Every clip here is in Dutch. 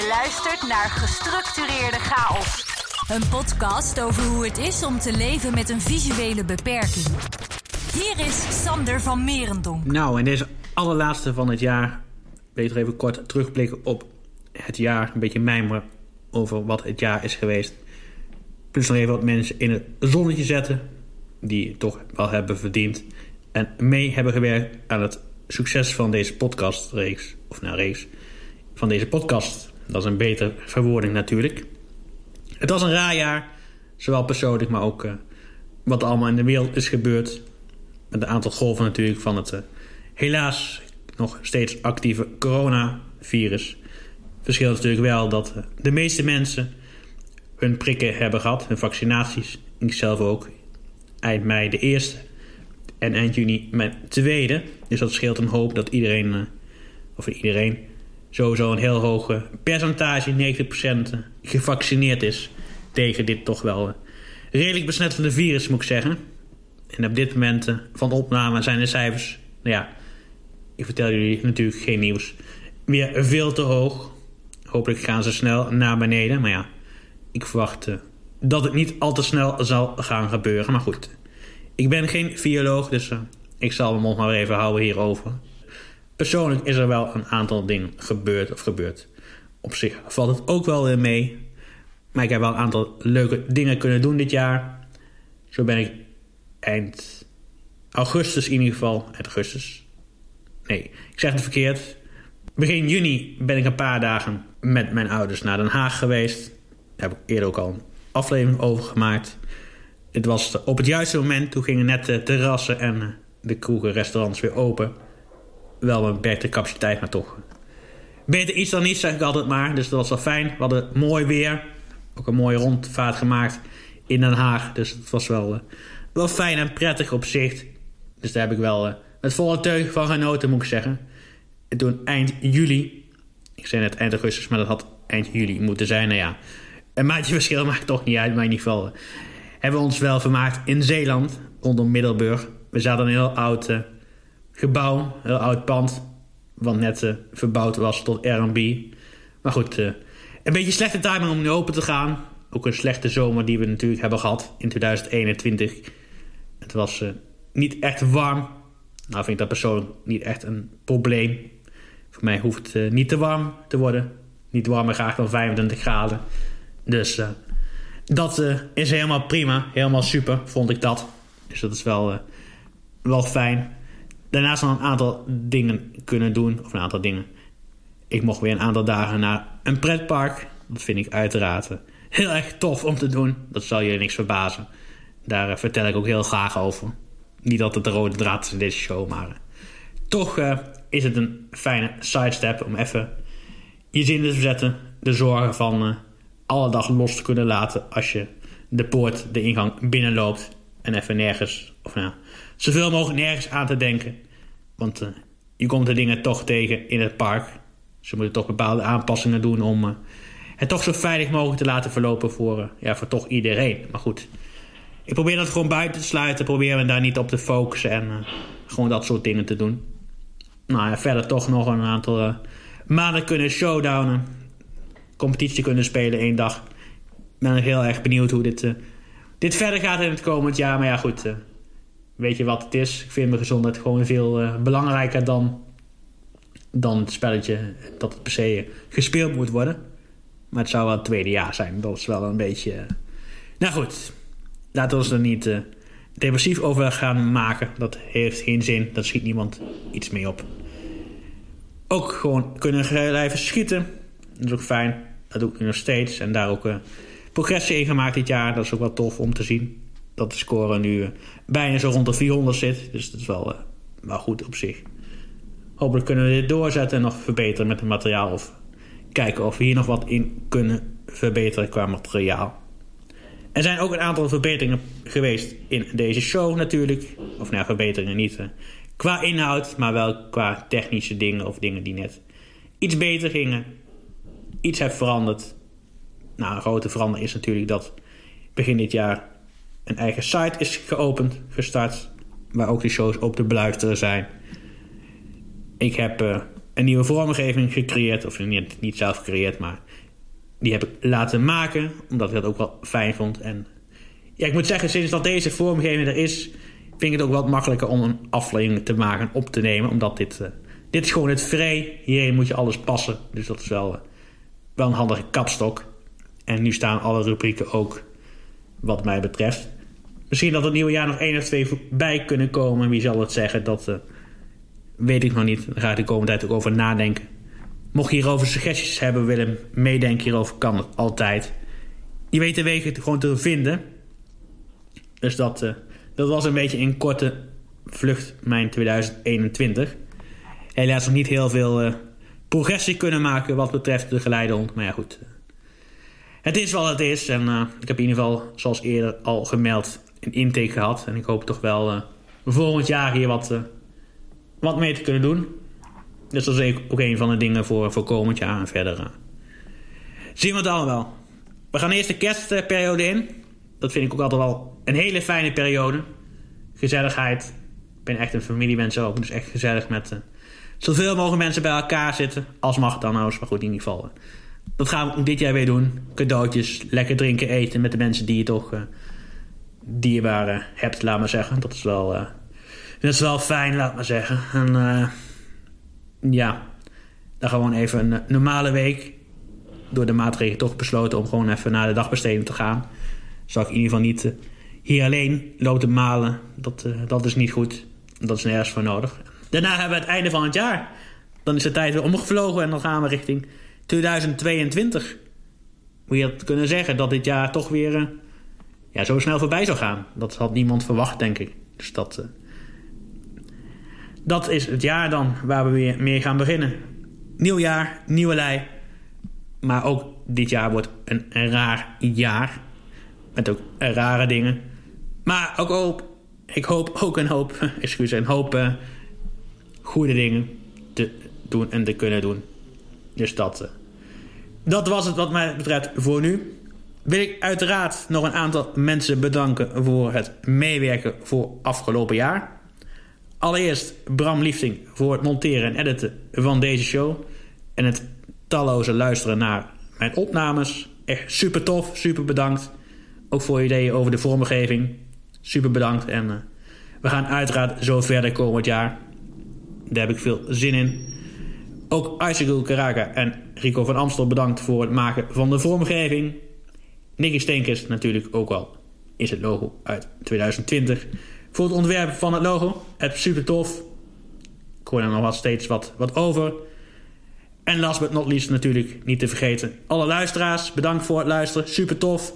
Je luistert naar Gestructureerde Chaos. Een podcast over hoe het is om te leven met een visuele beperking. Hier is Sander van Merendonk. Nou, in deze allerlaatste van het jaar ik even kort terugblikken op het jaar. Een beetje mijmeren over wat het jaar is geweest. Plus nog even wat mensen in het zonnetje zetten. Die het toch wel hebben verdiend. En mee hebben gewerkt aan het succes van deze podcastreeks. Of nou, reeks. Van deze podcast. Dat is een betere verwoording natuurlijk. Het was een raar jaar. Zowel persoonlijk, maar ook uh, wat allemaal in de wereld is gebeurd. Met een aantal golven natuurlijk van het uh, helaas nog steeds actieve coronavirus. Verschil is natuurlijk wel dat uh, de meeste mensen hun prikken hebben gehad, hun vaccinaties. Ik zelf ook. Eind mei de eerste en eind juni mijn tweede. Dus dat scheelt een hoop dat iedereen, of iedereen, sowieso een heel hoge percentage, 90% gevaccineerd is tegen dit toch wel redelijk besmettende virus, moet ik zeggen. En op dit moment van opname zijn de cijfers, nou ja, ik vertel jullie natuurlijk geen nieuws, weer veel te hoog. Hopelijk gaan ze snel naar beneden, maar ja, ik verwacht dat het niet al te snel zal gaan gebeuren. Maar goed, ik ben geen bioloog, dus ik zal mijn mond maar even houden hierover. Persoonlijk is er wel een aantal dingen gebeurd of gebeurd. Op zich valt het ook wel weer mee. Maar ik heb wel een aantal leuke dingen kunnen doen dit jaar. Zo ben ik eind augustus in ieder geval. Augustus. Nee, ik zeg het verkeerd. Begin juni ben ik een paar dagen met mijn ouders naar Den Haag geweest. Daar heb ik eerder ook al een aflevering over gemaakt. Het was op het juiste moment. Toen gingen net de terrassen en de kroegen, restaurants weer open. Wel een beperkte capaciteit, maar toch. Beter iets dan niets, zeg ik altijd maar. Dus dat was wel fijn. We hadden mooi weer. Ook een mooie rondvaart gemaakt in Den Haag. Dus het was wel, wel fijn en prettig op zich. Dus daar heb ik wel met volle teug van genoten, moet ik zeggen. En toen eind juli... Ik zei net eind augustus, maar dat had eind juli moeten zijn. Nou ja, een maandje verschil maakt toch niet uit. Maar in ieder geval hebben we ons wel vermaakt in Zeeland, rondom Middelburg. We zaten een heel oud uh, gebouw, heel oud pand, wat net uh, verbouwd was tot R&B. Maar goed, uh, een beetje slechte timing om nu open te gaan. Ook een slechte zomer die we natuurlijk hebben gehad in 2021. Het was niet echt warm. Nou vind ik dat persoonlijk niet echt een probleem. Voor mij hoeft het niet te warm te worden. Niet warmer graag dan 25 graden. Dus dat is helemaal prima. Helemaal super, vond ik dat. Dus dat is wel, wel fijn. Daarnaast nog een aantal dingen kunnen doen. Of een aantal dingen. Ik mocht weer een aantal dagen naar een pretpark. Dat vind ik uiteraard uh, heel erg tof om te doen. Dat zal je niks verbazen. Daar vertel ik ook heel graag over. Niet dat het de rode draad is in deze show, maar toch is het een fijne sidestep om even je zin te verzetten. De zorgen van alle dag los te kunnen laten als je de poort, de ingang binnenloopt en even nergens, of nou, zoveel mogelijk nergens aan te denken. Want uh, je komt de dingen toch tegen in het park. Ze moeten toch bepaalde aanpassingen doen om uh, het toch zo veilig mogelijk te laten verlopen voor, uh, ja, voor toch iedereen. Maar goed, ik probeer dat gewoon buiten te sluiten, probeer me daar niet op te focussen en gewoon dat soort dingen te doen. Nou ja, verder toch nog een aantal maanden kunnen showdownen competitie kunnen spelen één dag. Ik ben heel erg benieuwd hoe dit, dit verder gaat in het komend jaar. Maar ja, goed. Weet je wat het is? Ik vind mijn gezondheid gewoon veel uh, belangrijker dan, dan het spelletje dat het per se gespeeld moet worden. Maar het zou wel het tweede jaar zijn. Dat is wel een beetje. Nou goed, laten we ons er niet depressief over gaan maken. Dat heeft geen zin. Dat schiet niemand iets mee op. Ook gewoon kunnen blijven schieten. Dat is ook fijn. Dat doe ik nog steeds. En daar ook progressie in gemaakt dit jaar. Dat is ook wel tof om te zien. Dat de score nu bijna zo rond de 400 zit. Dus dat is wel, uh, wel goed op zich. Hopelijk kunnen we dit doorzetten en nog verbeteren met het materiaal. Of kijken of we hier nog wat in kunnen verbeteren qua materiaal. Er zijn ook een aantal verbeteringen geweest in deze show natuurlijk. Of nou, verbeteringen niet qua inhoud, maar wel qua technische dingen of dingen die net iets beter gingen iets heeft veranderd. Nou, een grote verandering is natuurlijk dat begin dit jaar een eigen site is geopend, gestart. Waar ook de shows op te beluisteren zijn. Ik heb uh, een nieuwe vormgeving gecreëerd. Of niet, niet zelf gecreëerd, maar die heb ik laten maken. Omdat ik dat ook wel fijn vond. En ja, ik moet zeggen, sinds dat deze vormgeving er is, vind ik het ook wat makkelijker om een aflevering te maken, op te nemen. Omdat dit, uh, dit is gewoon het vrij. Hierin moet je alles passen. Dus dat is wel, uh, wel een handige kapstok. En nu staan alle rubrieken ook, wat mij betreft. Misschien dat het nieuwe jaar nog één of twee bij kunnen komen. Wie zal het zeggen? Dat uh, weet ik nog niet. Daar ga ik de komende tijd ook over nadenken. Mocht je hierover suggesties hebben, willen meedenken hierover, kan het altijd. Je weet de wegen gewoon te vinden. Dus dat, uh, dat was een beetje in korte vlucht mijn 2021. Helaas nog niet heel veel uh, progressie kunnen maken wat betreft de geleidehond. Maar ja, goed. Het is wat het is. En uh, ik heb in ieder geval, zoals eerder al gemeld, een intake gehad. En ik hoop toch wel volgend jaar hier wat, wat mee te kunnen doen. Dus dat is ook een van de dingen voor, voor komend jaar en verder. zien we het allemaal. We gaan eerst de kerstperiode in. Dat vind ik ook altijd wel een hele fijne periode. Gezelligheid. Ik ben echt een familiemens ook. Dus echt gezellig met zoveel mogelijk mensen bij elkaar zitten. Als mag dan nou. Maar goed, in ieder geval. Dat gaan we dit jaar weer doen. Cadeautjes, lekker drinken, eten met de mensen die je toch uh, uh, hebt, laat maar zeggen. Dat is wel, dat is wel fijn, laat maar zeggen. En ja, dan gewoon even een normale week. Door de maatregelen toch besloten om gewoon even naar de dagbesteding te gaan. Zou ik in ieder geval niet uh, hier alleen lopen malen. Dat, uh, dat is niet goed. Dat is nergens voor nodig. Daarna hebben we het einde van het jaar. Dan is de tijd weer omgevlogen en dan gaan we richting 2022. Moet je dat kunnen zeggen dat dit jaar toch weer uh, ja, zo snel voorbij zou gaan. Dat had niemand verwacht, denk ik. Dus dat, dat is het jaar dan waar we weer mee gaan beginnen. Nieuw jaar, nieuwe lei. Maar ook dit jaar wordt een, een raar jaar. Met ook rare dingen. Maar ook hoop, ik hoop ook een hoop, excuus, een hoop uh, goede dingen te doen en te kunnen doen. Dus dat, dat was het wat mij betreft voor nu. Wil ik uiteraard nog een aantal mensen bedanken voor het meewerken voor afgelopen jaar. Allereerst Bram Liefding voor het monteren en editen van deze show. En het talloze luisteren naar mijn opnames. Echt super tof, super bedankt. Ook voor ideeën over de vormgeving. Super bedankt. En uh, we gaan uiteraard zo verder komend jaar. Daar heb ik veel zin in. Ook Icicle Caraca en Rico van Amstel bedankt voor het maken van de vormgeving. Nicky Stenkers natuurlijk ook al is het logo uit 2020 voor het ontwerp van het logo. Het super tof. Ik hoor er nog wel steeds wat, wat over. En last but not least natuurlijk niet te vergeten. Alle luisteraars, bedankt voor het luisteren. Super tof.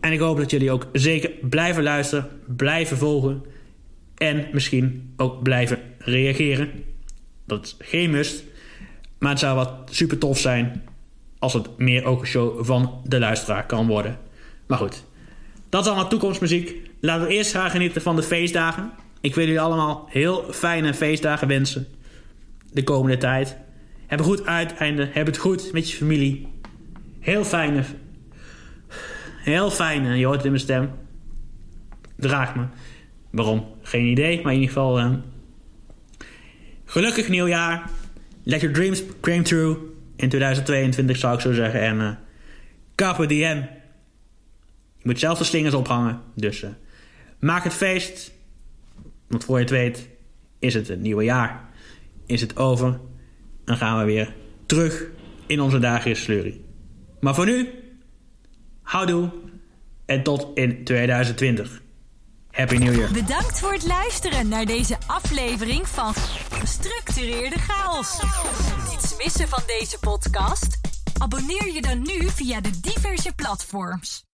En ik hoop dat jullie ook zeker blijven luisteren. Blijven volgen. En misschien ook blijven reageren. Dat is geen must. Maar het zou wat super tof zijn. Als het meer ook een show van de luisteraar kan worden. Maar goed. Dat is allemaal toekomstmuziek. Laten we eerst graag genieten van de feestdagen. Ik wil jullie allemaal heel fijne feestdagen wensen. De komende tijd. Heb een goed uiteinde. Heb het goed met je familie. Heel fijne. Heel fijne. Je hoort het in mijn stem. Draag me. Waarom? Geen idee. Maar in ieder geval. Uh, gelukkig nieuwjaar. Let your dreams come true. In 2022 zou ik zo zeggen. En uh, Carpe. Je moet zelf de slingers ophangen. Dus uh, maak het feest. Want voor je het weet is het het nieuwe jaar. Is het over. Dan gaan we weer terug in onze dagelijkse sleurie. Maar voor nu, houdoe en tot in 2020. Happy New Year. Bedankt voor het luisteren naar deze aflevering van Gestructureerde Chaos. Niets missen van deze podcast? Abonneer je dan nu via de diverse platforms.